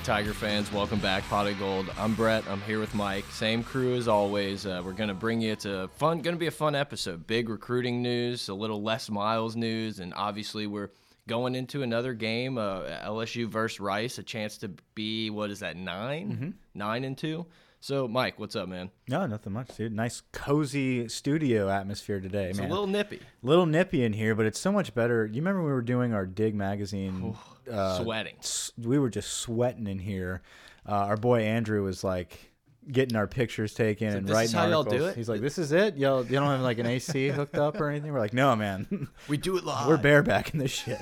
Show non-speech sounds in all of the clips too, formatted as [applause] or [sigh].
Right, Tiger fans, welcome back, Pot of Gold. I'm Brett. I'm here with Mike. Same crew as always. Uh, we're gonna bring you to fun. Gonna be a fun episode. Big recruiting news, a little less Miles news, and obviously we're going into another game. Uh, LSU versus Rice, a chance to be what is that 9 nine and two. So, Mike, what's up, man? No, nothing much, dude. Nice, cozy studio atmosphere today, It's man. a little nippy, little nippy in here, but it's so much better. You remember we were doing our Dig magazine? uh, sweating. we were just sweating in here. Uh, our boy Andrew was like getting our pictures taken and "This is writing how y'all do articles. it?" He's like, "This is it? Y'all, you don't have like an AC [laughs] hooked up or anything?" We're like, "No, man, We do it [laughs] live. we're barebacking this shit."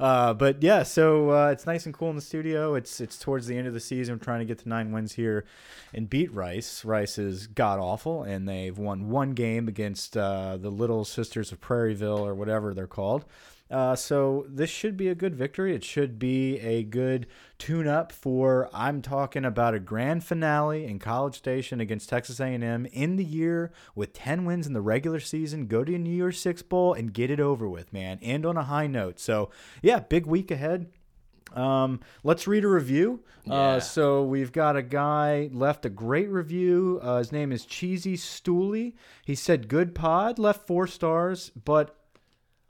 Uh, but yeah, so uh, it's nice and cool in the studio. It's it's towards the end of the season. We're trying to get to nine wins here and beat Rice. Rice is god awful, and they've won one game against uh, the Little Sisters of Prairieville or whatever they're called. Uh, so this should be a good victory. It should be a good tune-up for. I'm talking about a grand finale in College Station against Texas A&M in the year with 10 wins in the regular season. Go to a New Year's Six bowl and get it over with, man. End on a high note. So yeah, big week ahead. Um, let's read a review. Yeah. Uh, so we've got a guy left a great review. Uh, his name is Cheesy Stooley. He said, "Good pod." Left four stars, but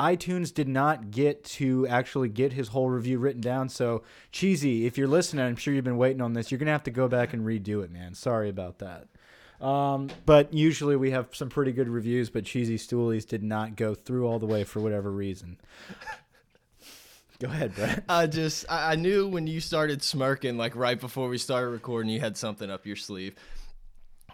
iTunes did not get to actually get his whole review written down. So Cheesy, if you're listening, I'm sure you've been waiting on this. You're gonna have to go back and redo it, man. Sorry about that. Um, but usually we have some pretty good reviews, but Cheesy Stoolies did not go through all the way for whatever reason. Go ahead, Brett. [laughs] I just I knew when you started smirking like right before we started recording you had something up your sleeve.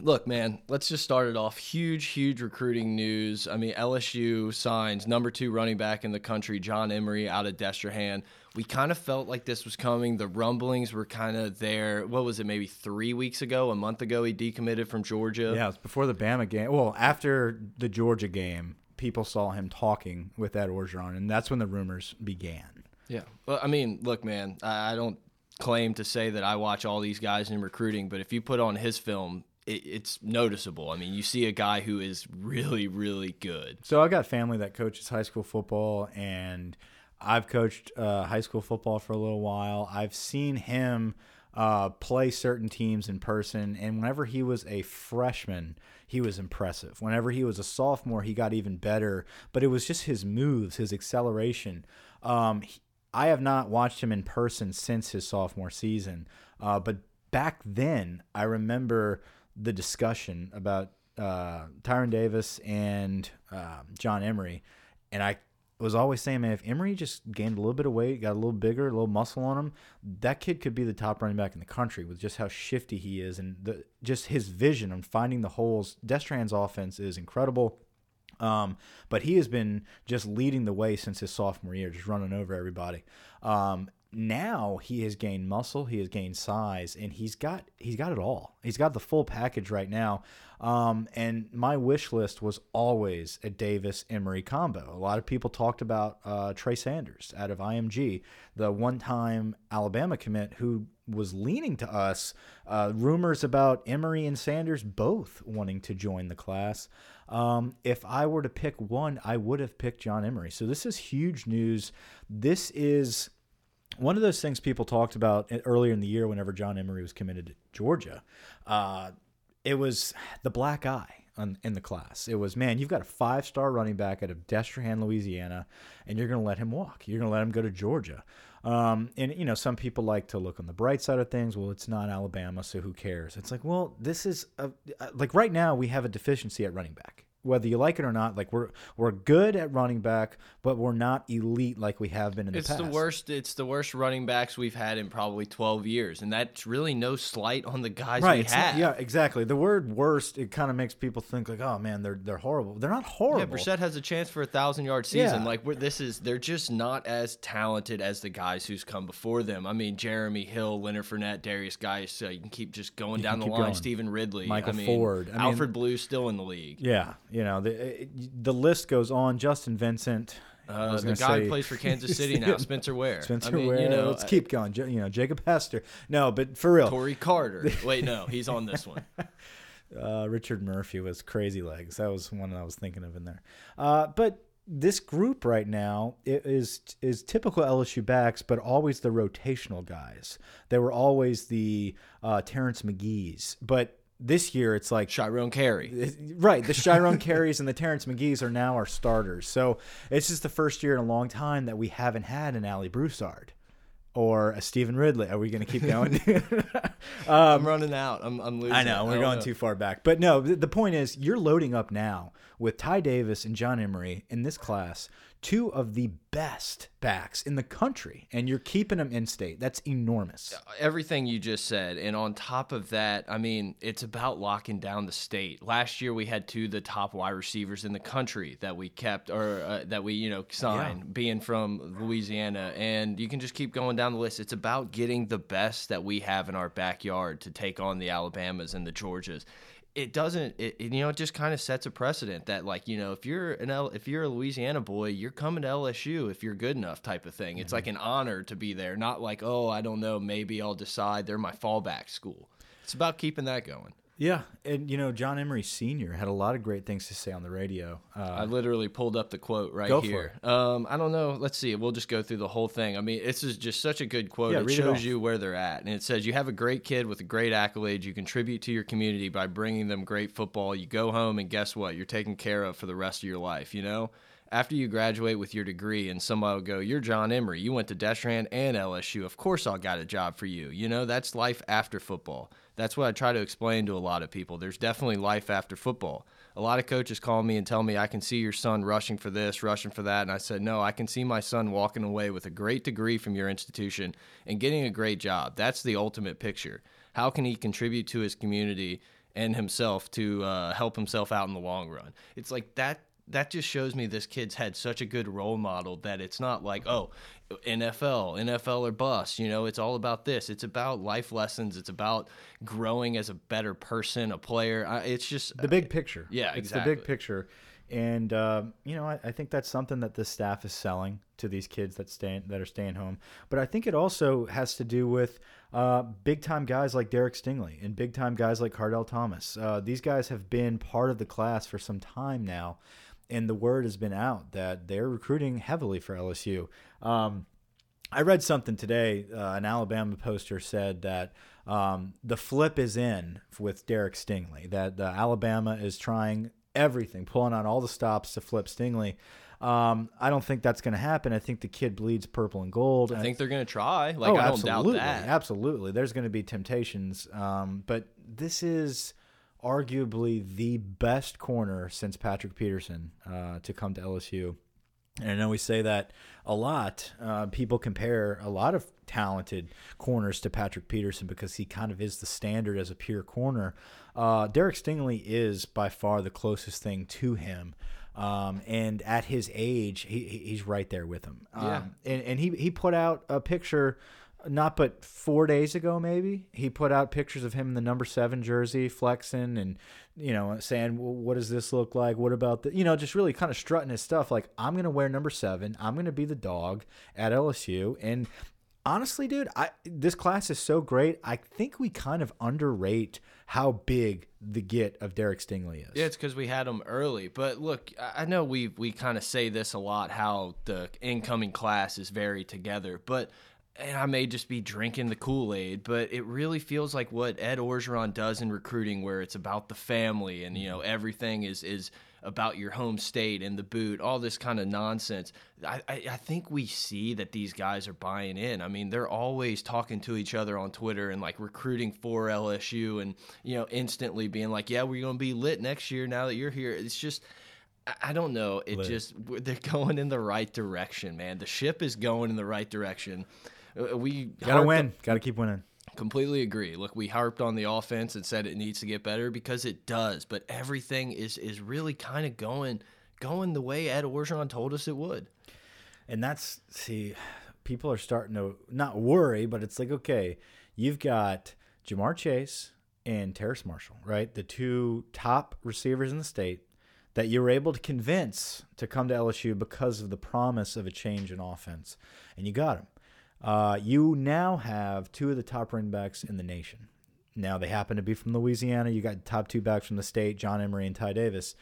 Look, man, let's just start it off. Huge, huge recruiting news. I mean, LSU signs number two running back in the country, John Emery, out of Destrehan. We kind of felt like this was coming. The rumblings were kind of there. What was it, maybe three weeks ago, a month ago, he decommitted from Georgia? Yeah, it was before the Bama game. Well, after the Georgia game, people saw him talking with Ed Orgeron, and that's when the rumors began. Yeah. Well, I mean, look, man, I I don't claim to say that I watch all these guys in recruiting, but if you put on his film, it, it's noticeable. I mean, you see a guy who is really, really good. So I've got family that coaches high school football, and I've coached uh, high school football for a little while. I've seen him uh, play certain teams in person, and whenever he was a freshman, he was impressive. Whenever he was a sophomore, he got even better. But it was just his moves, his acceleration. Um, he- I have not watched him in person since his sophomore season, uh, but back then, I remember the discussion about uh, Tyron Davis and uh, John Emery, and I was always saying, man, if Emery just gained a little bit of weight, got a little bigger, a little muscle on him, that kid could be the top running back in the country with just how shifty he is and the, just his vision on finding the holes. Destrehan's offense is incredible. Um, but he has been just leading the way since his sophomore year, just running over everybody. Um, now he has gained muscle, he has gained size, and he's got he's got it all. He's got the full package right now. Um, and my wish list was always a Davis Emery combo. A lot of people talked about uh, Trey Sanders out of IMG, the one-time Alabama commit who was leaning to us. Uh, rumors about Emery and Sanders both wanting to join the class. Um, if I were to pick one, I would have picked John Emery. So this is huge news. This is one of those things people talked about earlier in the year whenever John Emery was committed to Georgia. Uh, it was the black eye on, in the class. It was, man, you've got a five star running back out of Destrehan, Louisiana, and you're going to let him walk. You're going to let him go to Georgia. Um, and you know, some people like to look on the bright side of things. Well, it's not Alabama, so who cares? It's like, well, this is a, like right now we have a deficiency at running back whether you like it or not. Like we're we're good at running back, but we're not elite like we have been in the it's past. the worst. It's the worst running backs we've had in probably twelve years, and that's really no slight on the guys right? we it's have. yeah, exactly. The word "worst" it kind of makes people think like, oh man, they're they're horrible. They're not horrible. Yeah, Brossette has a chance for a thousand yard season. Yeah. Like we're, this is, they're just not as talented as the guys who's come before them. I mean, Jeremy Hill, Leonard Fournette, Derrius Guice. Uh, you can keep just going down the line. going. Stevan Ridley, Michael I mean, Ford. I mean- Alfred Blue still in the league. Yeah, you know the the list goes on. Justin Vincent. I Uh, the guy say- who plays for Kansas [laughs] City now, Spencer Ware. Spencer I mean, Ware. you know, let's uh, keep going. J- You know, Jacob Hester. No, but for real, Corey Carter. [laughs] Wait, no, he's on this one. [laughs] uh, Richard Murphy was crazy legs. That was one I was thinking of in there. Uh, but this group right now i- is is typical LSU backs, but always the rotational guys. They were always the uh, Terrence Magee's, but this year it's like Chiron Carey. Right, the Chiron Carries and the Terrence Magee's are now our starters. So it's just the first year in a long time that we haven't had an Alley Broussard or a Stevan Ridley. Are we going to keep going? [laughs] I'm um, running out. I'm, I'm losing. I know we're don't going know. too far back, but no. The, the point is, you're loading up now with Ty Davis and John Emery in this class, two of the best backs in the country, and you're keeping them in state. That's enormous. everything you just said and on top of that i mean it's about locking down the state last year we had two of the top wide receivers in the country that we kept or uh, that we you know signed being from louisiana and you can just keep going down the list it's about getting the best that we have in our backyard to take on the alabamas and the georgias it doesn't it, you know it just kind of sets a precedent that like you know if you're an L, if you're a Louisiana boy you're coming to LSU if you're good enough type of thing. It's mm-hmm. like an honor to be there not like oh I don't know maybe I'll decide they're my fallback school. It's about keeping that going Yeah, and you know John Emery Senior had a lot of great things to say on the radio. Uh, I literally pulled up the quote right Go for here. Um, I don't know. Let's see. We'll just go through the whole thing. I mean, this is just such a good quote. Yeah, it read it shows you where they're at. And it says, You have a great kid with a great accolade. You contribute to your community by bringing them great football. You go home, and guess what? You're taken care of for the rest of your life, you know? After you graduate with your degree, and somebody will go, You're John Emery. You went to Destrehan and LSU. Of course, I'll got a job for you. You know, that's life after football. That's what I try to explain to a lot of people. There's definitely life after football. A lot of coaches call me and tell me, I can see your son rushing for this, rushing for that. And I said, No, I can see my son walking away with a great degree from your institution and getting a great job. That's the ultimate picture. How can he contribute to his community and himself to uh, help himself out in the long run? It's like that. That just shows me this kid's had such a good role model that it's not like, oh, NFL, NFL or bust. You know, it's all about this. It's about life lessons. It's about growing as a better person, a player. It's just the big picture. Yeah, it's exactly. the big picture. And um, you know, I, I think that's something that the staff is selling to these kids that stay that are staying home. But I think it also has to do with uh, big time guys like Derek Stingley and big time guys like Kardell Thomas. Uh, these guys have been part of the class for some time now, and the word has been out that they're recruiting heavily for LSU. Um, I read something today. Uh, an Alabama poster said that um, the flip is in with Derek Stingley. That uh, Alabama is trying everything, pulling on all the stops to flip Stingley. Um, I don't think that's going to happen. I think the kid bleeds purple and gold. I think they're gonna try. Like oh, I don't absolutely, doubt that. absolutely. There's going to be temptations, um, but this is arguably the best corner since Patrick Peterson uh, to come to LSU. And I know we say that a lot. Uh, people compare a lot of talented corners to Patrick Peterson because he kind of is the standard as a pure corner. Uh, Derek Stingley is by far the closest thing to him. Um, and at his age, he, he- he's right there with him. Um, Yeah. and, and he, he put out a picture not but four days ago maybe he put out pictures of him in the number seven jersey flexing and you know saying well, what does this look like? What about the you know just really kind of strutting his stuff like i'm gonna wear number seven. I'm gonna be the dog at lsu and honestly dude i this class is so great. I think we kind of underrate how big the get of derek stingley is. Yeah, it's because we had him early. But look, I know we we kind of say this a lot how the incoming class is very together, but and I may just be drinking the Kool Aid, but it really feels like what Ed Orgeron does in recruiting, where it's about the family and you know mm-hmm. everything is is about your home state and the boot, all this kind of nonsense. I, I, I think we see that these guys are buying in. I mean, they're always talking to each other on Twitter and like recruiting for LSU and you know instantly being like, yeah, we're gonna be lit next year now that you're here. It's just. I don't know. It lit. just they're [laughs] going in the right direction, man. The ship is going in the right direction. Uh, we gotta win. Gotta keep winning. Completely agree. Look, we harped on the offense and said it needs to get better because it does, but everything is is really kind of going going the way Ed Orgeron told us it would. And that's see, people are starting to not worry, but it's like okay, you've got Ja'Marr Chase and Terrace Marshall, right? The two top receivers in the state that you were able to convince to come to LSU because of the promise of a change in offense, and you got them. Uh, you now have two of the top running backs in the nation. Now they happen to be from Louisiana. You got top two backs from the state, John Emery and Ty Davis.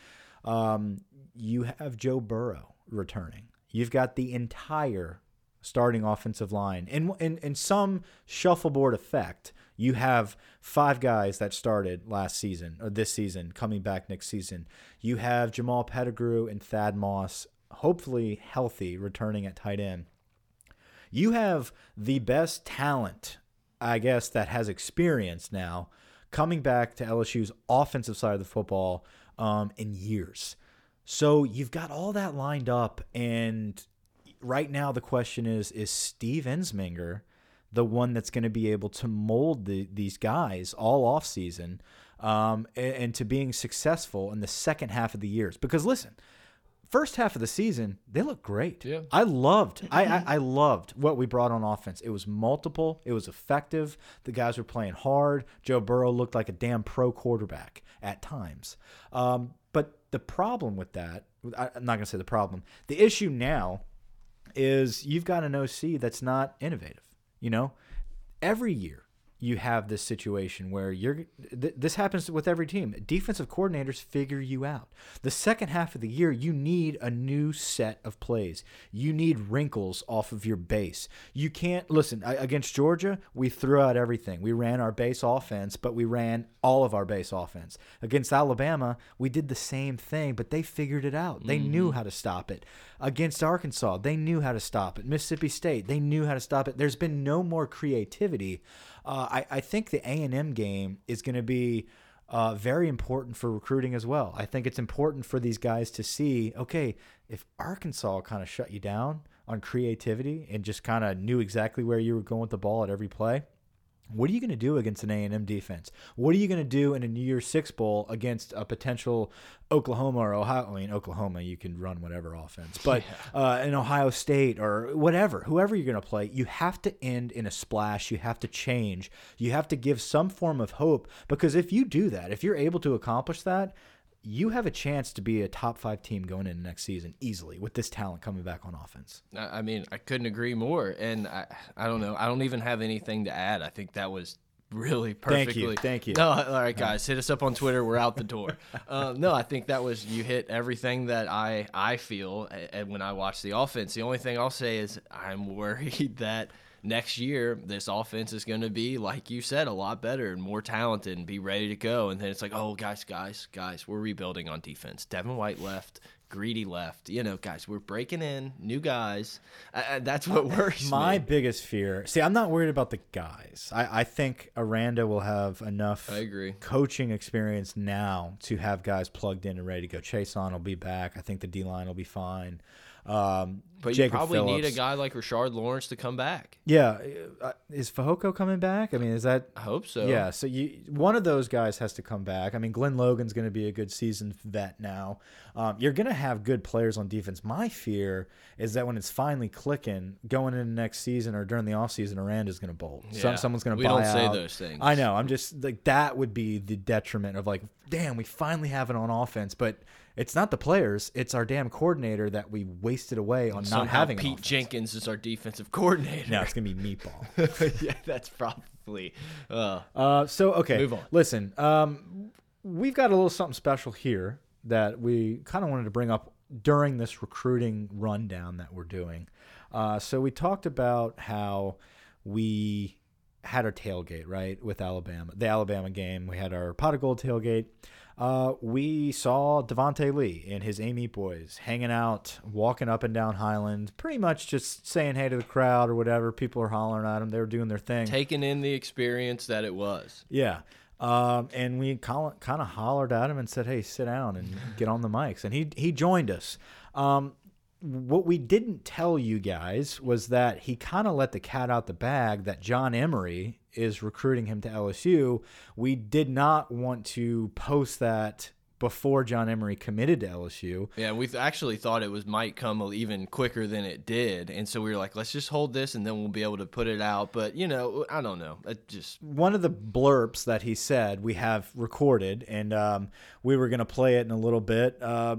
Um, you have Joe Burrow returning. You've got the entire starting offensive line. In, in, in some shuffleboard effect, you have five guys that started last season or this season coming back next season. You have Jamal Pettigrew and Thad Moss, hopefully healthy, returning at tight end you have the best talent, I guess, that has experience now coming back to LSU's offensive side of the football um, in years. So you've got all that lined up, and right now the question is: Is Steve Ensminger the one that's going to be able to mold the, these guys all off season um, and, and to being successful in the second half of the years? Because listen, first half of the season, they look great. Yeah. I loved, I, I, I loved what we brought on offense. It was multiple. It was effective. The guys were playing hard. Joe Burrow looked like a damn pro quarterback at times. Um, but the problem with that, I'm not going to say the problem. The issue now is you've got an OC that's not innovative. You know, every year you have this situation where you're th this happens with every team. Defensive coordinators figure you out. The second half of the year you need a new set of plays. You need wrinkles off of your base. You can't listen against georgia we threw out everything. We ran our base offense but we ran all of our base offense. Against alabama we did the same thing but they figured it out. They mm -hmm. knew how to stop it against arkansas. They knew how to stop it. Mississippi state they knew how to stop it. There's been no more creativity. Uh, I, I think the A&M game is going to be uh, very important for recruiting as well. I think it's important for these guys to see, okay, if Arkansas kind of shut you down on creativity and just kind of knew exactly where you were going with the ball at every play, what are you going to do against an A&M defense? What are you going to do in a New Year's Six bowl against a potential Oklahoma or Ohio? I mean, Oklahoma, you can run whatever offense, but [laughs] yeah. uh, in Ohio State or whatever, whoever you're going to play, you have to end in a splash. You have to change. You have to give some form of hope because if you do that, if you're able to accomplish that, you have a chance to be a top five team going into next season easily with this talent coming back on offense. I mean, I couldn't agree more. And I, I don't know. I don't even have anything to add. I think that was really perfectly. Thank you. Thank you. No, all right, guys, hit us up on Twitter. We're out the door. [laughs] uh, no, I think that was you hit everything that I I feel when I watch the offense. The only thing I'll say is I'm worried [laughs] that next year this offense is going to be like you said a lot better and more talented and be ready to go. And then it's like oh guys guys guys we're rebuilding on defense. Devin white left greedy left. You know guys we're breaking in new guys. Uh, that's what [laughs] worries my me. biggest fear see i'm not worried about the guys. I, I think aranda will have enough I agree. coaching experience now to have guys plugged in and ready to go. Chaisson will be back. I think the d-line will be fine um, but Jacob you probably Phillips. need a guy like Rashard Lawrence to come back. Yeah, uh, is Fehoko coming back? I mean, is that? I hope so. Yeah, so you one of those guys has to come back. I mean, Glenn Logan's going to be a good season vet now. Um, you're going to have good players on defense. My fear is that when it's finally clicking, going into next season or during the offseason, Aranda's going to bolt. Yeah, Some, someone's going to buy don't out. say those things. I know. I'm just like that would be the detriment of like, damn, we finally have it on offense, but it's not the players; it's our damn coordinator that we wasted away on Somehow not having. Pete Jenkins is our defensive coordinator. No, it's gonna be Meatball. [laughs] yeah, that's probably. Uh, uh, so okay, move on. Listen, um, we've got a little something special here that we kind of wanted to bring up during this recruiting rundown that we're doing. Uh, so we talked about how we had our tailgate right with Alabama, the Alabama game. We had our pot of gold tailgate. Uh, we saw Devonte Lee and his Amite boys hanging out, walking up and down Highland, pretty much just saying hey to the crowd or whatever. People are hollering at them. They were doing their thing, taking in the experience that it was. Yeah. Um, and we kind of hollered at him and said, "Hey, sit down and get on the mics." And he he joined us. Um, what we didn't tell you guys was that he kind of let the cat out the bag that John Emery is recruiting him to LSU. We did not want to post that before John Emery committed to LSU. Yeah, we actually thought it was might come even quicker than it did, and so we were like, let's just hold this, and then we'll be able to put it out. But you know, I don't know. It just one of the blurps that he said we have recorded, and um, we were going to play it in a little bit. Uh,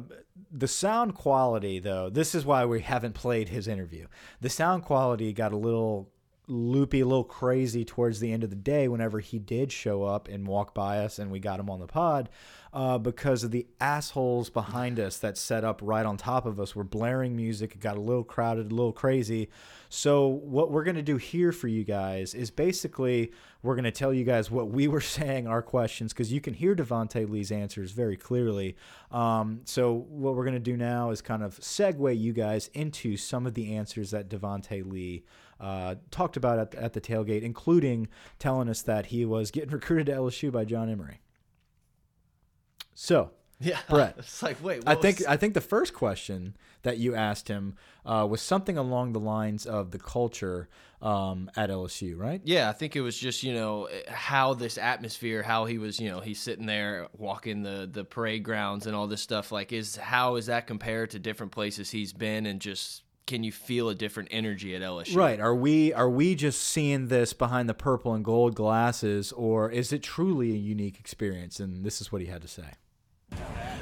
the sound quality, though, this is why we haven't played his interview. The sound quality got a little loopy, a little crazy towards the end of the day whenever he did show up and walk by us and we got him on the pod uh, because of the assholes behind us that set up right on top of us were blaring music. It got a little crowded, a little crazy. So, what we're going to do here for you guys is basically we're going to tell you guys what we were [laughs] saying, our questions, because you can hear Devonte Lee's answers very clearly. Um, so, what we're going to do now is kind of segue you guys into some of the answers that Devonte Lee uh, talked about at, at the tailgate, including telling us that he was getting [laughs] recruited to LSU by John Emery. So, yeah, Brett. [laughs] It's like, wait, I think was... I think the first question that you asked him uh, was something along the lines of the culture um, at LSU, right? Yeah, I think it was just you know how this atmosphere, how he was, you know, he's sitting there walking the the parade grounds and all this stuff. Like, is how is that compared to different places he's been and just can you feel a different energy at LSU? Right. Are we are we just seeing this behind the purple and gold glasses, or is it truly a unique experience? And this is what he had to say.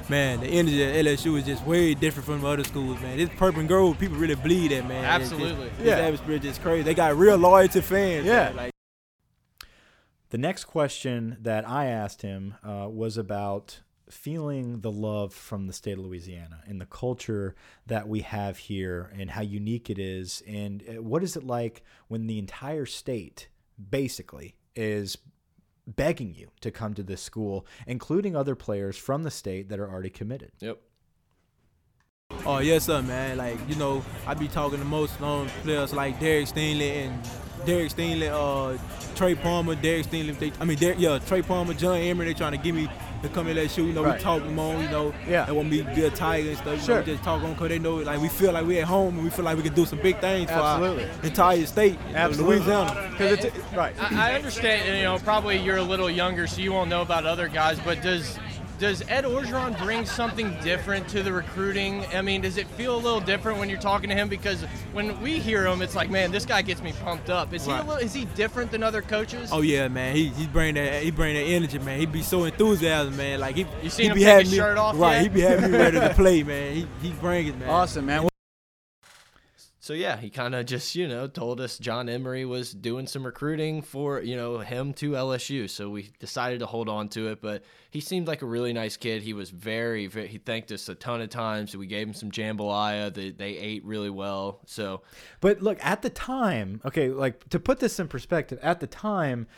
Man, the energy at LSU is just way different from other schools, man. This purple and gold, people really bleed it, man. Absolutely. Just, yeah. This atmosphere is just crazy. They got real loyalty fans. Yeah. Man. Like, the next question that I asked him uh, was about feeling the love from the state of Louisiana and the culture that we have here and how unique it is. And uh, what is it like when the entire state basically is begging you to come to this school, including other players from the state that are already committed? Yep. Oh yes, sir, man. Like you know, I be talking to most known players like Derek Stingley and Derek Stingley, uh, Trey Palmer, Derek Stingley. They, I mean, Derek, yeah, Trey Palmer, John Emery. They trying to give me to come in that shoe. You know, right. we talk them on. You know, yeah. They want me to be a tiger and stuff. You sure. know, we just talk on because they know like we feel like we at home and we feel like we can do some big things Absolutely. for our entire state, Absolutely. Louisiana. Because it's right. I, I understand. You know, probably you're a little younger, so you won't know about other guys. But does does Ed Orgeron bring something different to the recruiting? I mean, does it feel a little different when you're talking to him? Because when we hear him, it's like, man, this guy gets me pumped up. Is right. he little, is he different than other coaches? Oh yeah, man. He he bring that he bring that energy, man. He be so enthusiastic, man. Like he you seen he him be take having his me, shirt off? Right, yet? he be having me ready to [laughs] play, man. He he bring it, man. Awesome, man. So yeah, he kind of just you know told us John Emery was doing some recruiting for you know him to LSU. So we decided to hold on to it. But he seemed like a really nice kid. He was very, very he thanked us a ton of times. We gave him some jambalaya. They they ate really well. So, but look at the time. Okay, like to put this in perspective, at the time,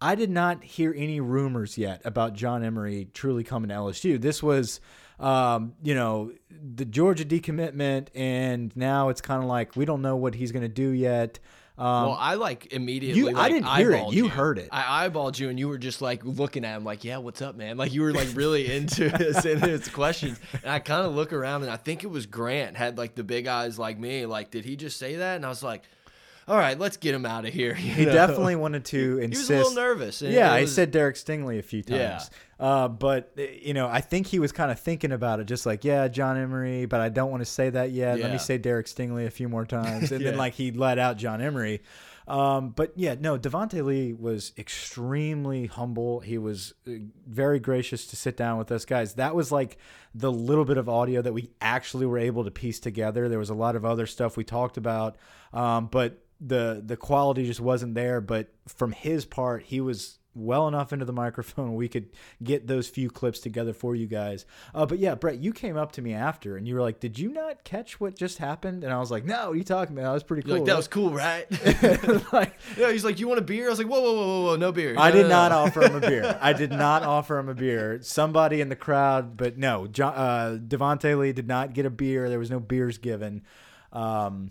I did not hear any rumors yet about John Emery truly coming to LSU. This was um, you know, the Georgia decommitment, and now it's kind of like we don't know what he's going to do yet. Um, well, I like immediately. You, like, I didn't hear it. You, you, heard it. I eyeballed you, and you were just like looking at him, like, "Yeah, what's up, man?" Like you were like really [laughs] into his, into his questions. And I kind of look around, and I think it was Grant had like the big eyes like me. Like, did he just say that? And I was like, all right, let's get him out of here. [laughs] He know? definitely wanted [laughs] to insist. He was a little nervous. Yeah, was, I said Derek Stingley a few times. Yeah. Uh, but you know, I think he was kind of thinking about it, just like, yeah, John Emery, but I don't want to say that yet. Yeah. Let me say Derek Stingley a few more times, and [laughs] yeah. then like he let out John Emery. Um, but yeah, no, Devonte Lee was extremely humble. He was uh, very gracious to sit down with us guys. That was like the little bit of audio that we actually were able to piece together. There was a lot of other stuff we talked about, um, but the the quality just wasn't there. But from his part, he was well enough into the [laughs] microphone we could get those few clips together for you guys. Uh, but yeah, Brett, you came up to me after and you were like, "Did you not catch what just happened?" And I was like, "No, what are you talking about? That was pretty cool." Like that was cool, right? [laughs] like, [laughs] yeah, he's like, "You want a beer?" I was like, "Whoa, whoa, whoa, whoa, whoa no beer." I No, did no, not no." offer him a beer. I did not offer him a beer. Somebody in the crowd, but no, John, uh, Devontae Lee did not get a beer. There was no beers given. Um,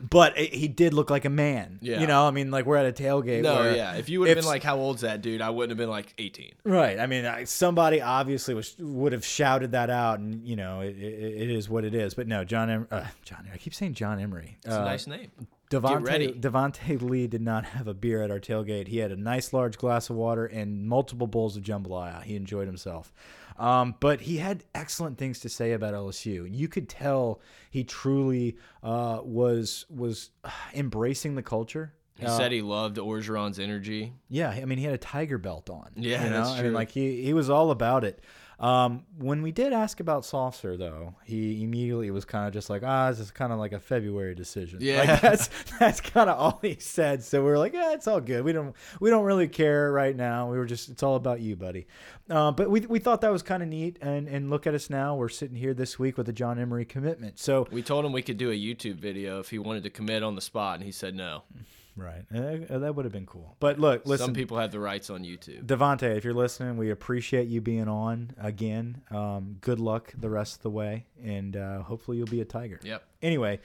but it, he did look like a man. Yeah. You know, I mean, like we're at a tailgate. No, where yeah. If you would have been like, "How old's that dude?" I wouldn't have been like 18. Right. I mean, I, somebody obviously was would have shouted that out, and you know, it, it, it is what it is. But no, John, em, uh, John, I keep saying John Emery. It's a nice name. Devontae, ready. Devontae Lee did not [laughs] have a beer at our tailgate. He had a nice large glass of water and multiple bowls of jambalaya. He enjoyed himself. Um, but he had excellent things to say about LSU. You could tell he truly uh, was was uh, embracing the culture. He Uh, said he loved Orgeron's energy. yeah, I mean, he had a tiger belt on. Yeah, you know? that's I mean, true. like he he was all about it. Um, when we did ask about Saucer, though, he immediately was kind of just like, ah, this is kind of like a February decision. Yeah. like that's [laughs] that's kind of all he said. So we are like, yeah, it's all good. We don't we don't really care right now. We were just, it's all about you, buddy. Uh, but we we thought that was kind of neat. And and look at us now. We're sitting here this week with a John Emery commitment. So We told him we could do a YouTube video if he wanted to commit on the spot, and he said no. Right, uh, that would have been cool. But look, listen, Some people have the rights on YouTube. Devonte, if you're listening, we appreciate you being on again. Um, good luck the rest of the way, and uh, hopefully you'll be a Tiger. Yep. Anyway,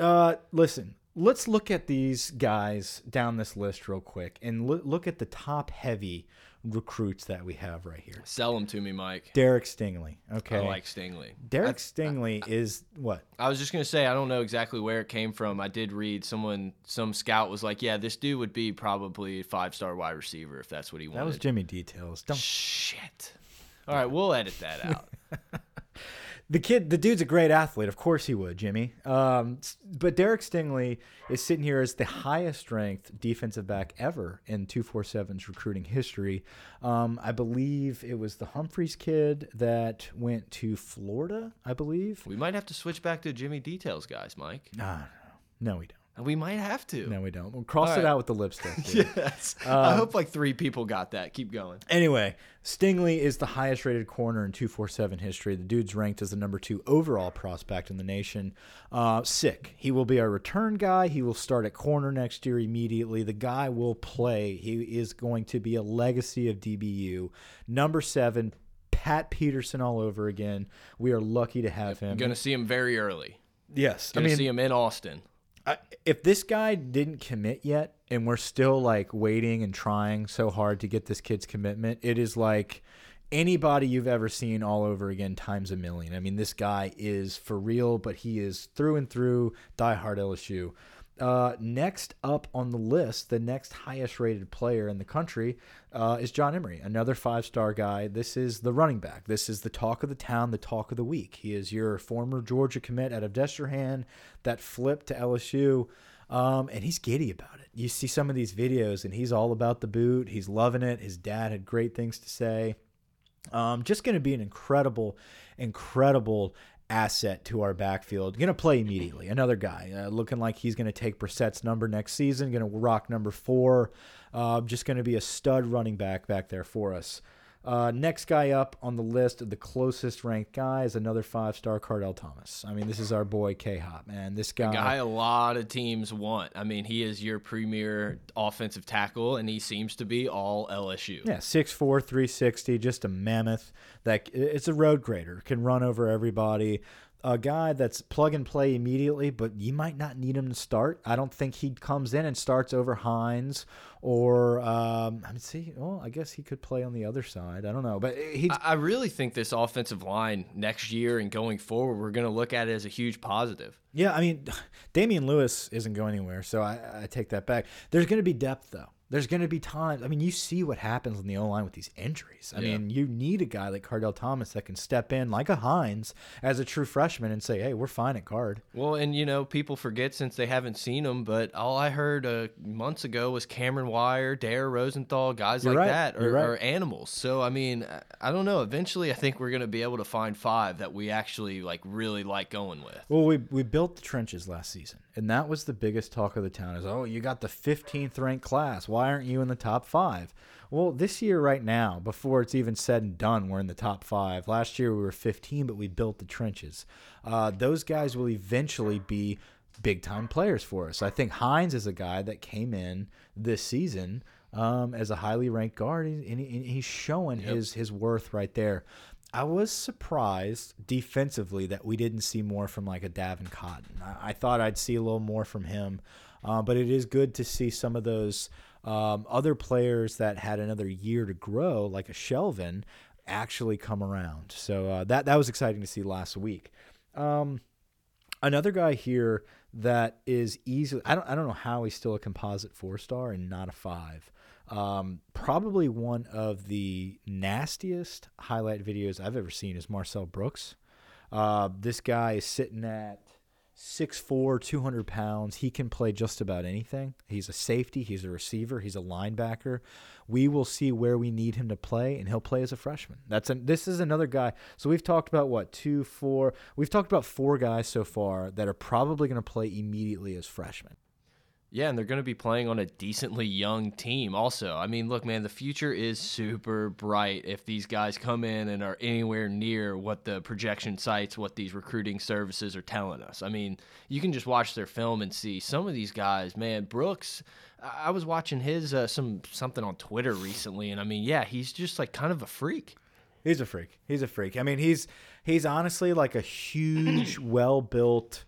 uh, listen, let's look at these guys down this list real quick and look at the top heavy recruits that we have right here. Sell them to me, Mike. Derek Stingley. Okay. I like Stingley. Derek uh, Stingley is what? I was just gonna say I don't know exactly where it came from. I did read someone, some scout was like, "Yeah, this dude would be probably a five star wide receiver if that's what he wanted." That was Jimmy Details. Don't Shit. All right, we'll edit that out. The kid, the dude's a great athlete. Of course he would, Jimmy. Um, but Derek Stingley is sitting here as the highest ranked defensive back ever in 247's recruiting history. Um, I believe it was the Humphreys kid that went to Florida, I believe. we might have to switch back to Jimmy Details, guys, Mike. Nah, no, we don't. We might have to. No, we don't. We'll cross All it right. out with the lipstick. [laughs] Yes. Um, I hope like three people got that. Keep going. Anyway, Stingley is the highest rated corner in 247 history. The dude's ranked as the number two overall prospect in the nation. Uh, sick. He will be our return guy. He will start at corner next year immediately. The guy will play. He is going to be a legacy of DBU. Number seven, Pat Peterson all over again. We are lucky to have him. I'm gonna see him very early. yes. I Gonna mean, see him in Austin. If this guy didn't commit yet and we're still like waiting and trying so hard to get this kid's commitment it is like anybody you've ever seen all over again times a million. I mean this guy is for real but he is through and through diehard lsu uh, next up on the list, the next highest rated player in the country uh, is John Emery, another five star guy. This is the running back. This is the talk of the town, the talk of the week. He is your former Georgia commit out of Destrehan that flipped to LSU. Um, and he's giddy about it. You see some of these videos, and he's all about the boot. He's loving it. His dad had great things to say. Um, just going to be an incredible, incredible asset to our backfield. Going to play immediately. Another guy uh, looking like he's going to take Brossette's number next season. Going to rock number four. Uh, just going to be a stud running back back there for us. Uh, next guy up on the list of the closest ranked guy is another five star Kardell Thomas. I mean, this is our boy K Hop, man. This guy, guy a lot of teams want. I mean, he is your premier offensive tackle, and he seems to be all LSU. Yeah, 6'4", 360, just a mammoth. That it's a road grader, can run over everybody. A guy that's plug and play immediately, but you might not need him to start. I don't think he comes in and starts over Hines or um, I mean, see, well, I guess he could play on the other side. I don't know, but he I I really think this offensive line next year and going forward, we're going to look at it as a huge positive. Yeah, I mean, [sighs] Damien Lewis isn't going anywhere, so I, I take that back. There's going to be depth, though. There's going to be times. I mean, you see what happens in the O line with these injuries. I Yeah. mean, you need a guy like Kardell Thomas that can step in like a Hines as a true freshman and say, "Hey, we're fine at guard." Well, and you know, people forget since they haven't seen him, but all I heard uh, months ago was Cameron Wire, Dare Rosenthal, guys You're like right. that You're right. are animals. So I mean, I- I don't know. Eventually, I think we're going to be able to find five that we actually like really like going with. Well, we we built the trenches last season, and that was the biggest talk of the town. Is oh, you got the 15th ranked class. Why aren't you in the top five? Well, this year, right now, before it's even said and done, we're in the top five. Last year, we were 15, but we built the trenches. Uh, those guys will eventually be big time players for us. I think Hines is a guy that came in this season um, as a highly ranked guard, and, he, and he's showing yep. his his worth right there. I was surprised defensively that we didn't see more from like a Davin Cotton. I, I thought I'd see a little more from him, uh, but it is good to see some of those um, other players that had another year to grow, like a Shelvin, actually come around. So uh, that that was exciting to see last week. Um, another guy here that is easily I don't I don't know how he's still a composite four star and not a five. Um, probably one of the nastiest highlight videos I've ever seen is Marcel Brooks. Uh, this guy is sitting at 6'4", 200 pounds. He can play just about anything. He's a safety. He's a receiver. He's a linebacker. We will see where we need him to play, and he'll play as a freshman. That's a, this is another guy. So we've talked about what two, four. We've talked about four guys so far that are probably going to play immediately as freshmen. Yeah, and they're going to be playing on a decently young team also. I mean, look, man, the future is super bright if these guys come in and are anywhere near what the projection sites, what these recruiting services are telling us. I mean, you can just watch their film and see some of these guys, man, Brooks, I was watching his uh, some something on Twitter recently and I mean, yeah, he's just like kind of a freak. He's a freak. He's a freak. I mean, he's he's honestly like a huge, well-built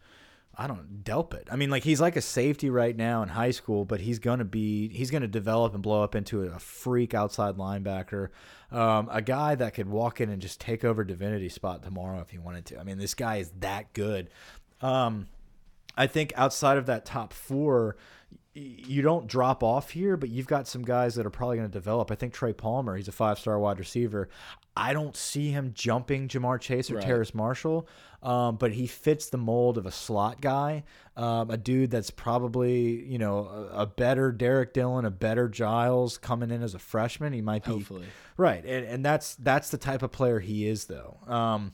I don't Delpit. I mean, like he's like a safety right now in high school, but he's gonna be he's gonna develop and blow up into a freak outside linebacker, um, a guy that could walk in and just take over Divinity spot tomorrow if he wanted to. I mean, this guy is that good. Um, I think outside of that top four, you don't drop off here, but you've got some guys that are probably going to develop. I think Trey Palmer, he's a five star wide receiver. I don't see him jumping Ja'Marr Chase or right. Terrace Marshall, um, but he fits the mold of a slot guy, um, a dude that's probably you know a, a, better Derrick Dillon, a better Giles coming in as a freshman. He might be Hopefully. right, and, and that's that's the type of player he is though. Um,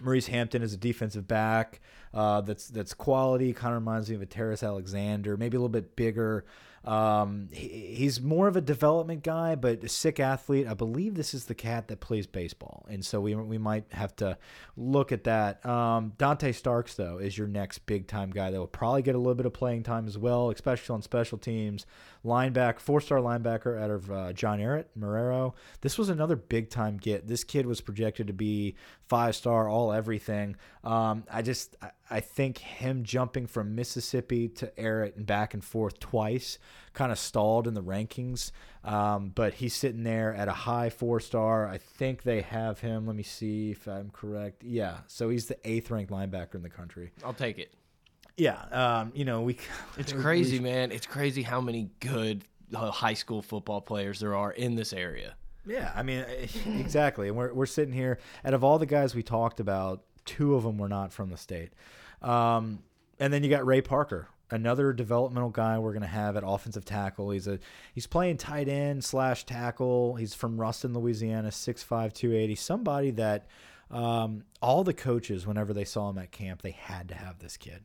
Maurice Hampton is a defensive back uh, that's that's quality. Kind of reminds me of a Terrace Alexander, maybe a little bit bigger. Um, he, he's more of a development guy, but a sick athlete. I believe this is the cat that plays baseball, and so we we might have to look at that. Um, Donte Starks though is your next big time guy that will probably get a little bit of playing time as well, especially on special teams. Linebacker, four star linebacker out of uh, John Ehret Marrero. This was another big time get. This kid was projected to be five star, all everything. Um, I just I, I think him jumping from Mississippi to Ehret and back and forth twice kind of stalled in the rankings. Um, but he's sitting there at a high four star. I think they have him. Let me see if I'm correct. Yeah, so he's the eighth ranked linebacker in the country. I'll take it. Yeah, um, you know we. [laughs] It's crazy, we, man. It's crazy how many good uh, high school football players there are in this area. Yeah, I mean, [laughs] exactly. And we're we're sitting here, out of all the guys we talked about, two of them were not from the state. Um, and then you got Ray Parker, another developmental guy we're going to have at offensive tackle. He's a he's playing tight end slash tackle. He's from Ruston, Louisiana, 6'5", 280. Somebody that um, all the coaches, whenever they saw him at camp, they had to have this kid.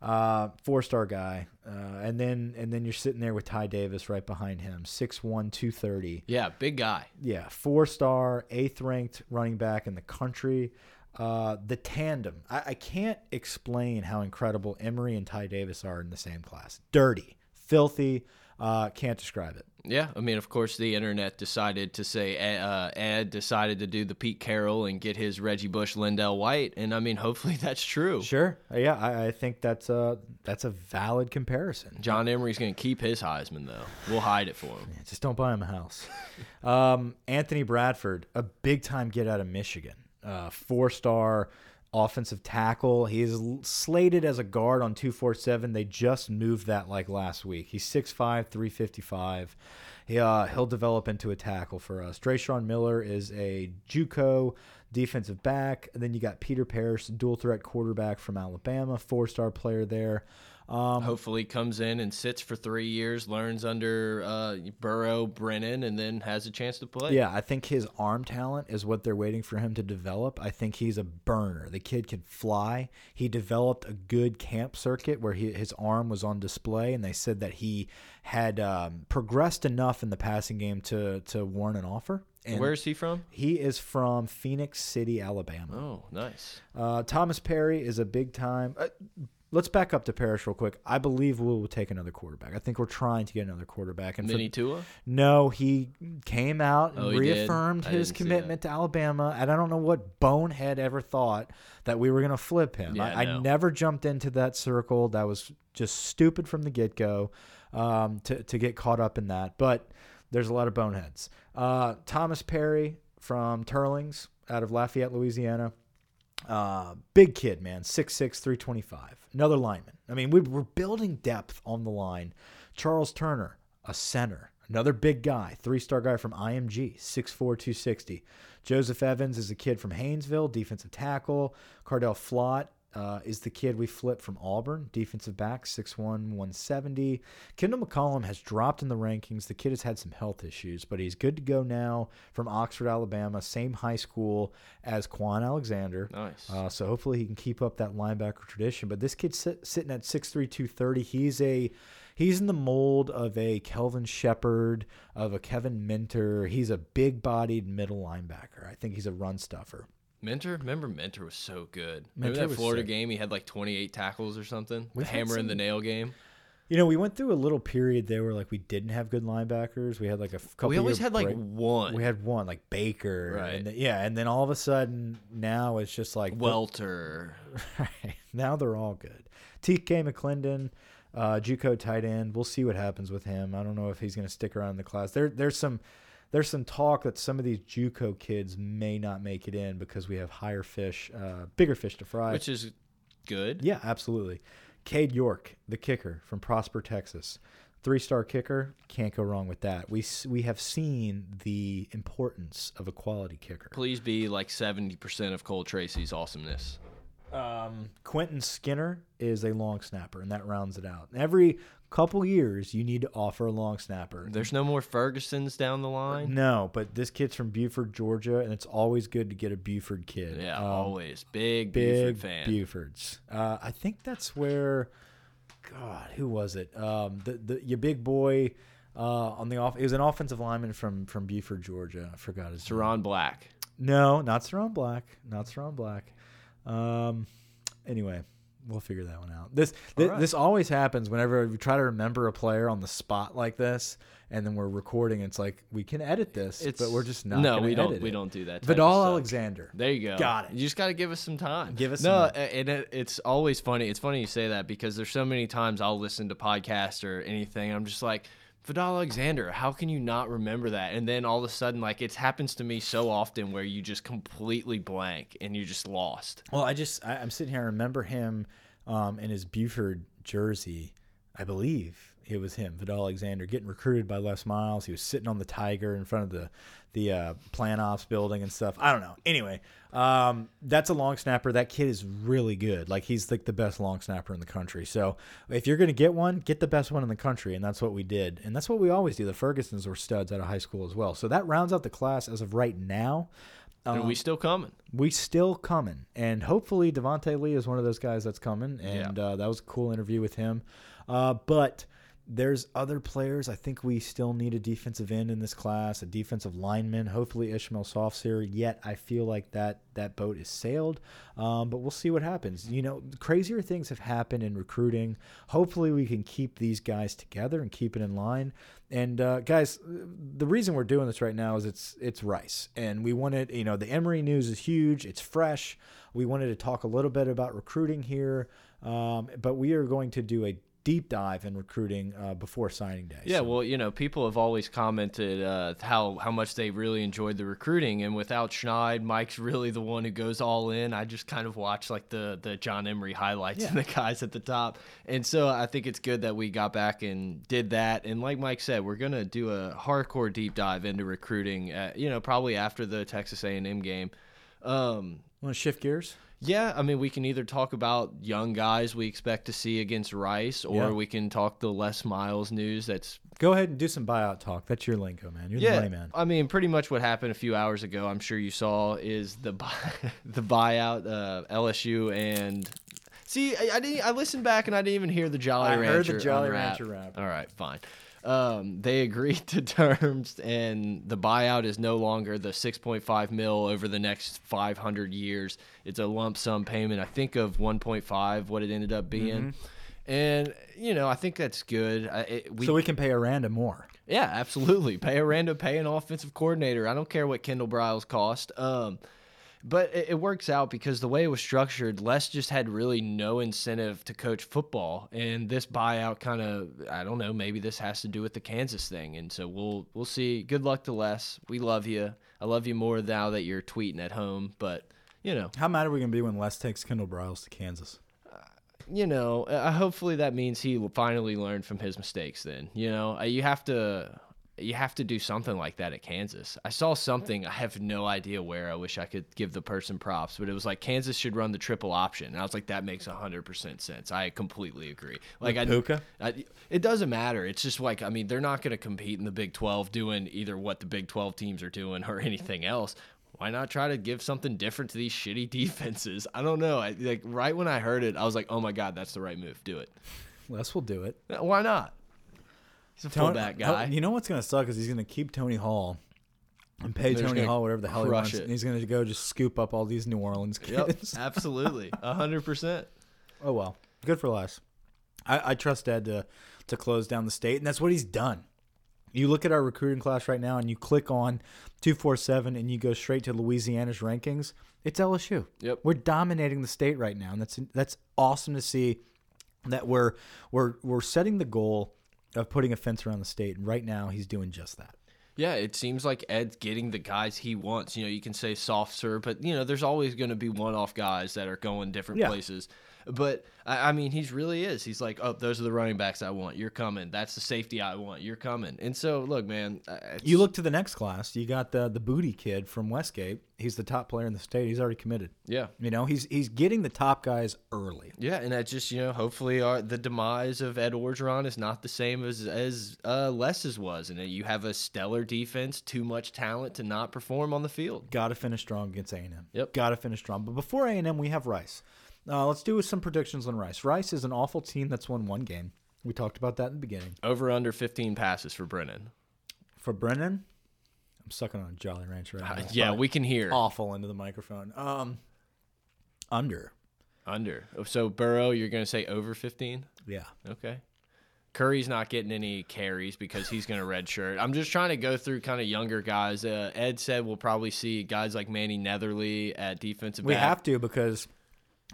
Uh, four star guy, uh, and then and then you're sitting there with Ty Davis right behind him, 6'1", 230. Yeah, big guy. Yeah, four star, eighth ranked running back in the country. Uh, the tandem. I, I, can't explain how incredible Emery and Ty Davis are in the same class. Dirty, filthy. Uh, can't describe it. Yeah, I mean, of course, the internet decided to say uh, Ed decided to do the Pete Carroll and get his Reggie Bush, LenDale White, and I mean, [laughs] hopefully that's true. Sure, uh, yeah, I, I think that's a that's a valid comparison. John Emery's going to keep his Heisman though. We'll hide it for him. Yeah, just don't buy him a house. [laughs] um, Anthony Bradford, a big time get out of Michigan uh, four star offensive tackle. He is slated as a guard on 247. They just moved that like last week. He's 6'5, 355. He, uh, he'll develop into a tackle for us. Drayshawn Miller is a Juco defensive back. And then you got Peter Parrish, dual threat quarterback from Alabama, four star player there. Um, Hopefully, comes in and sits for three years, learns under uh, Burrow, Brennan, and then has a chance to play. Yeah, I think his arm talent is what they're waiting for him to develop. I think he's a burner. The kid can fly. He developed a good camp circuit where he, his arm was on display, and they said that he had um, progressed enough in the passing game to to warrant an offer. And Where is he from? he is from Phenix City, Alabama. Oh, nice. Uh, Thomas Perry is a big time. Uh, let's back up to Parrish real quick. I believe we will take another quarterback. I think we're trying to get another quarterback. And for- Mini Tua? no, he came out and Oh, reaffirmed his commitment to Alabama. And I don't know what bonehead ever thought that we were going to flip him. Yeah, I, I never jumped into that circle. That was just stupid from the get go um, to, to get caught up in that. But there's a lot of boneheads. Uh, Thomas Perry from Teurlings out of Lafayette, Louisiana. Uh, big kid, man, 6'6", 325. Another lineman. I mean, we, we're building depth on the line. Charles Turner, a center. Another big guy, three-star guy from IMG, 6'4", 260. Joseph Evans is a kid from Haynesville, defensive tackle. Cordale Flott uh, is the kid we flipped from Auburn, defensive back, 6'1", 170. Kendall McCollum has dropped in the rankings. The kid has had some health issues, but he's good to go now from Oxford, Alabama, same high school as Kwon Alexander. Nice. Uh, so hopefully he can keep up that linebacker tradition. But this kid's sit, sitting at 6'3", 230. He's a he's in the mold of a Kelvin Sheppard, of a Kevin Minter. He's a big-bodied middle linebacker. I think he's a run stuffer. Minter? Remember Minter was so good. Minter Remember that Florida sick. game? He had like 28 tackles or something? We've the hammer and the nail game? You know, we went through a little period there where like we didn't have good linebackers. We had like a couple. We always had like one. We had one like Baker, Right. And th- yeah, and then all of a sudden now it's just like Welter. [laughs] Right. Now they're all good. TK McClendon, uh, JUCO tight end. We'll see what happens with him. I don't know if he's going to stick around in the class. There, there's some, there's some talk that some of these JUCO kids may not make it in because we have higher fish, uh, bigger fish to fry. Which is good. yeah, absolutely. Cade York, the kicker from Prosper, Texas. Three-star kicker, can't go wrong with that. We we have seen the importance of a quality kicker. Please be like 70% of Cole Tracy's awesomeness. Um, Quentin Skinner is a long snapper, and that rounds it out. Every couple years, you need to offer a long snapper. There's no more Fergusons down the line. No, but this kid's from Buford, Georgia, and it's always good to get a Buford kid. Yeah, Um, always. Big, big Buford fan. Bufords. Uh, I think that's where. God, who was it? Um, the the your big boy uh, on the off. It was an offensive lineman from from Buford, Georgia. I forgot his name. Black. No, not Saron Black. Not Saron Black. Um, anyway, we'll figure that one out. This this, right. this always happens whenever we try to remember a player on the spot like this, and then we're recording. It's like we can edit this, but we're just not. No, we don't. We it. don't do that. Vidal. Alexander. There you go. Got it. You just got to give us some time. Give us no, some and it, it's always funny. It's funny you say that because there's so many times I'll listen to podcasts or anything. I'm just like, Vidal Alexander. How can you not remember that? And then all of a sudden, like it happens to me so often where you just completely blank and you're just lost. Well, I just I, I'm sitting here. I remember him um, in his Buford jersey. I believe it was him, Vidal Alexander, getting recruited by Les Miles. He was sitting on the Tiger in front of the the uh, Plan Ops building and stuff. I don't know. Anyway, um, that's a long snapper. That kid is really good. Like he's like the best long snapper in the country. So if you're gonna get one, get the best one in the country, and that's what we did, and that's what we always do. The Fergusons were studs out of high school as well. So that rounds out the class as of right now. and we still coming. we still coming, and hopefully Devonte Lee is one of those guys that's coming. And uh, that was a cool interview with him. Uh, but there's other players. I think we still need a defensive end in this class, a defensive lineman. Hopefully Ishmael Sopsher. Yet I feel like that that boat is sailed. Um, but we'll see what happens. You know, crazier things have happened in recruiting. Hopefully we can keep these guys together and keep it in line. And uh, guys, the reason we're doing this right now is it's it's Rice, and we wanted you know the Emery news is huge. It's fresh. We wanted to talk a little bit about recruiting here, um, but we are going to do a deep dive in recruiting uh, before signing day. Yeah, So- well, you know, people have always commented uh, how how much they really enjoyed the recruiting, and without Schneid, Mike's really the one who goes all in. I just kind of watch like the the John Emery highlights and the guys at the top, and so I think it's good that we got back and did that. And like Mike said, we're gonna do a hardcore deep dive into recruiting. Uh, you know, probably after the Texas A&M game. Um, Want to shift gears? Yeah, I mean, we can either talk about young guys we expect to see against Rice, or Yeah. we can talk the Les Miles news. That's Go ahead and do some buyout talk. That's your lingo, man. You're the yeah. money man. I mean, pretty much what happened a few hours ago. I'm sure you saw is the buy, [laughs] the buyout uh, LSU and. See, I, I didn't. I listened back and I didn't even hear the Jolly I Rancher. heard the Jolly unwrap. Rancher rap. All right, fine. Um, they agreed [laughs] to terms, and the buyout is no longer the 6.5 mil over the next 500 years. It's a lump sum payment. I think of 1.5, what it ended up being, and you know, I think that's good. I, it, we, so we can pay Aranda more. yeah, absolutely. Pay a random, pay an offensive coordinator. I don't care what Kendall Briles cost. Um, but it, it works out because the way it was structured, Les just had really no incentive to coach football, and this buyout kind of I don't know. Maybe this has to do with the Kansas thing, and so we'll we'll see. Good luck to Les. We love you. I love you more now that you're tweeting at home, but you know, How mad are we gonna be when Les takes Kendall Briles to Kansas? you know, uh, hopefully that means he finally learned from his mistakes. Then, you know, Uh, you have to, you have to do something like that at Kansas. I saw something. I have no idea where. I wish I could give the person props, but it was like Kansas should run the triple option, and I was like, that makes hundred percent sense. I completely agree. Like I, Puka? I, it doesn't matter. It's just like I mean, they're not going to compete in the Big Twelve doing either what the Big Twelve teams are doing or [laughs] anything else. Why not try to give something different to these shitty [laughs] defenses? I don't know. I, like right when I heard it, I was like, "Oh my god, that's the right move. Do it." Les will do it. Why not? He's a Tony- fullback guy. You know what's gonna suck is he's gonna keep Tony Hull and pay They're Tony Hull whatever the hell he wants, it. and he's gonna go just scoop up all these New Orleans Yep, kids. [laughs] absolutely, hundred percent. Oh well, good for Les. I, I trust Ed to to close down the state, and that's what he's done. You look at our recruiting class right now, and you click on two four seven, and you go straight to Louisiana's rankings. It's LSU. Yep. we're dominating the state right now, and that's that's awesome to see. That we're we're we're setting the goal of putting a fence around the state, and right now he's doing just that. Yeah, it seems like Ed's getting the guys he wants. You know, you can say soft serve, but you know, there's always going to be one-off guys that are going different Yeah. places. But I, I mean, he's really is. He's like, oh, those are the running backs I want. You're coming. That's the safety I want. You're coming. And so, look, man, You look to the next class. You got the the Boutte kid from Westgate. He's the top player in the state. He's already committed. yeah. You know, he's he's getting the top guys early. Yeah, and that just you know, hopefully, our, the demise of Ed Orgeron is not the same as as uh, Les's was, and you have a stellar defense, too much talent to not perform on the field. Got to finish strong against A&M. Yep. Got to finish strong. But before A&M, we have Rice. Uh, let's do some predictions on Rice. Rice is an awful team that's won one game. We talked about that in the beginning. Over under 15 passes for Brennan. For Brennan, I'm sucking on a Jolly Rancher right now. Uh, yeah, we can hear awful into the microphone. Um, under. under. So Burrow, you're going to say over 15? Yeah. Okay. Curry's not getting any carries because he's going to redshirt. I'm just trying to go through kind of younger guys. Uh, Ed said we'll probably see guys like Manny Netherly at defensive We back. have to because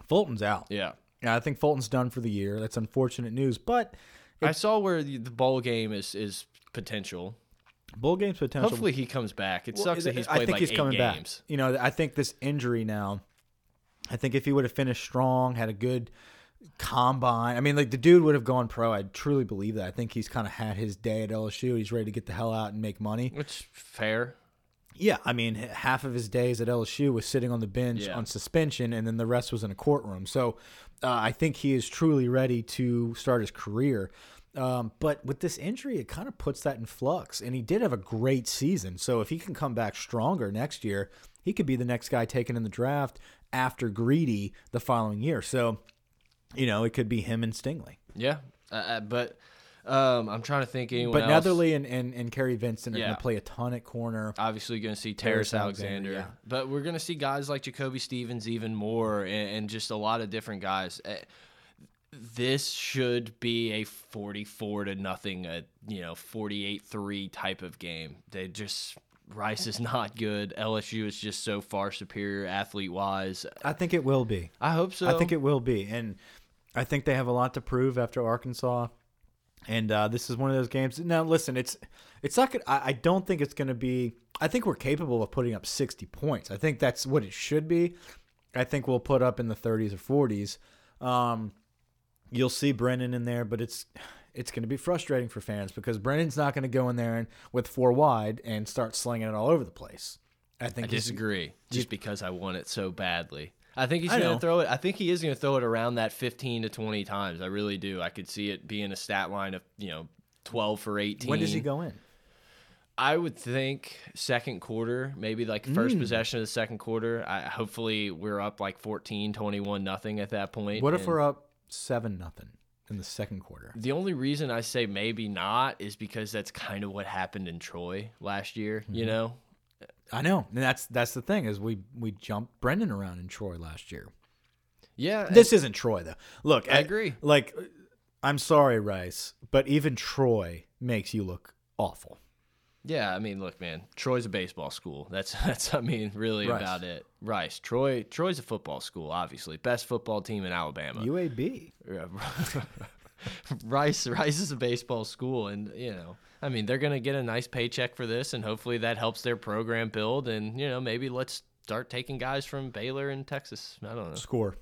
Fulton's out. Yeah. Yeah, I think Fulton's done for the year. That's unfortunate news, but I saw where the, the bowl game is is potential. Bowl games potential. Hopefully he comes back. It Well, sucks that he's played I think like he's eight coming games. back. You know, I think this injury now. I think if he would have finished strong, had a good combine. I mean, like the dude would have gone pro. I truly believe that. I think he's kind of had his day at LSU. He's ready to get the hell out and make money. Which fair. Yeah, I mean, half of his days at LSU was sitting on the bench Yeah. on suspension, and then the rest was in a courtroom. So uh, I think he is truly ready to start his career. Um, but with this injury, it kind of puts that in flux. And he did have a great season. So if he can come back stronger next year, he could be the next guy taken in the draft after Greedy the following year. So, you know, it could be him and Stingley. Yeah. Uh, uh, but um, I'm trying to think anyone But else. Netherly and, and, and Kary Vincent are Yeah. going to play a ton at corner. obviously going to see Terrence Terrence Alexander, Alexander, yeah. but we're going to see guys like Jacoby Stevens even more, and, and just a lot of different guys. This should be a forty-four to nothing, a you know forty-eight-three type of game. They just Rice is not good. LSU is just so far superior athlete-wise. I think it will be. I hope so. I think it will be, and I think they have a lot to prove after Arkansas. And uh, this is one of those games. Now, listen, it's it's not. Gonna, I, I don't think it's going to be. I think we're capable of putting up sixty points. I think that's what it should be. I think we'll put up in the thirties or forties. Um, you'll see Brennan in there, but it's it's going to be frustrating for fans because Brennan's not going to go in there and with four wide and start slinging it all over the place. I I think he's- disagree. Just because I want it so badly. I think he's going to throw it. I think he is going to throw it around that 15 to 20 times. I really do. I could see it being a stat line of, you know, 12 for 18. When does he go in? I would think second quarter, maybe like Mm. first possession of the second quarter. I, hopefully we're up like 14, 21 nothing at that point. What if we're up seven nothing in the second quarter? The only reason I say maybe not is because that's kind of what happened in Troy last year, Mm-hmm. you know? I know, and that's that's the thing is we we jumped Brennan around in Troy last year. Yeah. This isn't Troy though. Look, I agree. Like, I'm sorry, Rice, but even Troy makes you look awful. Yeah, I mean, look, man, Troy's a baseball school. That's [laughs] that's I mean, really Rice. about it. Rice, Troy, Troy's a football school, obviously, best football team in Alabama. UAB. [laughs] Rice, Rice is a baseball school, and you know, I mean, they're gonna get a nice paycheck for this, and hopefully that helps their program build. And you know, maybe let's start taking guys from Baylor and Texas. I don't know. Score.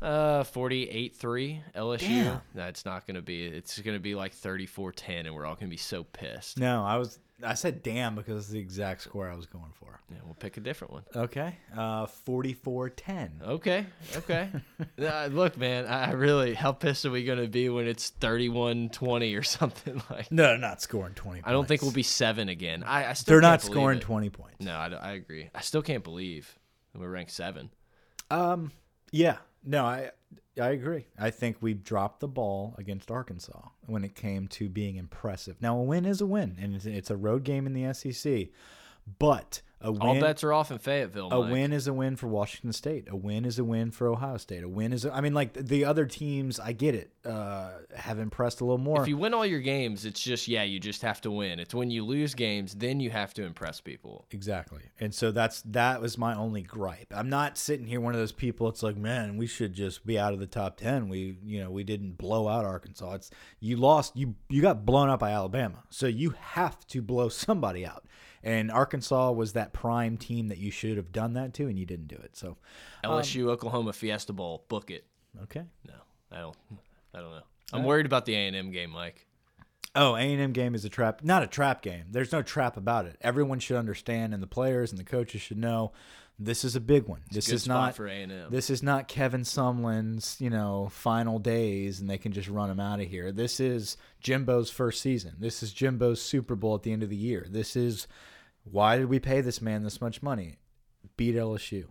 Uh, 48-3 LSU. Damn. That's not gonna be. It's gonna be like 34-10, and we're all gonna be so pissed. No, I was I said damn because it's the exact score I was going for. Yeah, we'll pick a different one. Okay. Uh 44-10. Okay. Okay. [laughs] uh, look, man, I I really, how pissed are we going to be when it's 31 20 or [laughs] something like No, not scoring 20 I don't think we'll be seven again. I, I still They're not scoring it. 20 points. No, I, I agree. I still can't believe we're ranked seven. Um, yeah, no, I I agree. I think we dropped the ball against Arkansas when it came to being impressive. Now a win is a win, and it's, it's a road game in the SEC, but a win. All bets are off in Fayetteville. a Mike. win is a win for Washington State. A win is a win for Ohio State. A win is, a, I mean, like the other teams, I get it, uh, have impressed a little more. If you win all your games, it's just yeah, you just have to win. It's when you lose games, then you have to impress people. Exactly. And so that's that was my only gripe. I'm not sitting here one of those people it's like, man, we should just be out of the top 10. We, you know, we didn't blow out Arkansas. It's you lost you you got blown out by Alabama. So you have to blow somebody out. And Arkansas was that prime team that you should have done that to and you didn't do it. So LSU um, Oklahoma Fiesta Bowl, book it. okay. No, I don't. I don't know. I'm worried about the A and M game, Mike. Oh, A&M game is a trap. Not a trap game. There's no trap about it. Everyone should understand and the players and the coaches should know this is a big one. this Good is not for A and M. This is not Kevin Sumlin's, you know, final days and they can just run him out of here. This is Jimbo's first season. This is Jimbo's Super Bowl at the end of the year. This is why did we pay this man this much money? Beat LSU.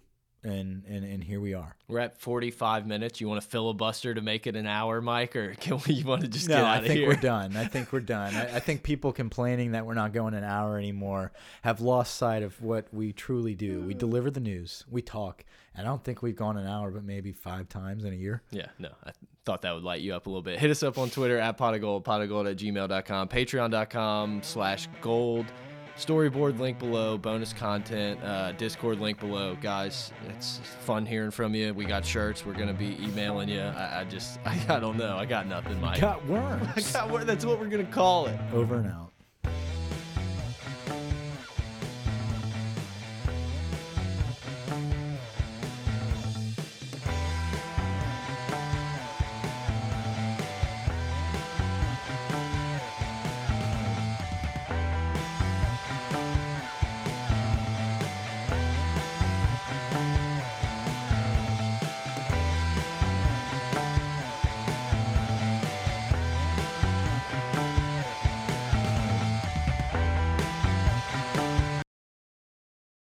And and and here we are. We're at 45 minutes. You want to filibuster to make it an hour, Mike, or [laughs] can we? You want to just No, get I out of think here? we're [laughs] done. I think we're done. I, I think people complaining that we're not going an hour anymore have lost sight of what we truly do. We mm. deliver the news. We talk. And I don't think we've gone an hour, but maybe five times in a year. Yeah, no, I thought that would light you up a little bit. Hit us up on Twitter at pot of gold, pot of gold at gmail.com, patreon.com slash gold, storyboard link below, bonus content, uh, Discord link below. Guys, it's fun hearing from you. We got shirts. We're going to be emailing you. I, I just, [laughs] I, I don't know. I got nothing, Mike. Got worms. [laughs] I got, that's what we're going to call it. Over and out.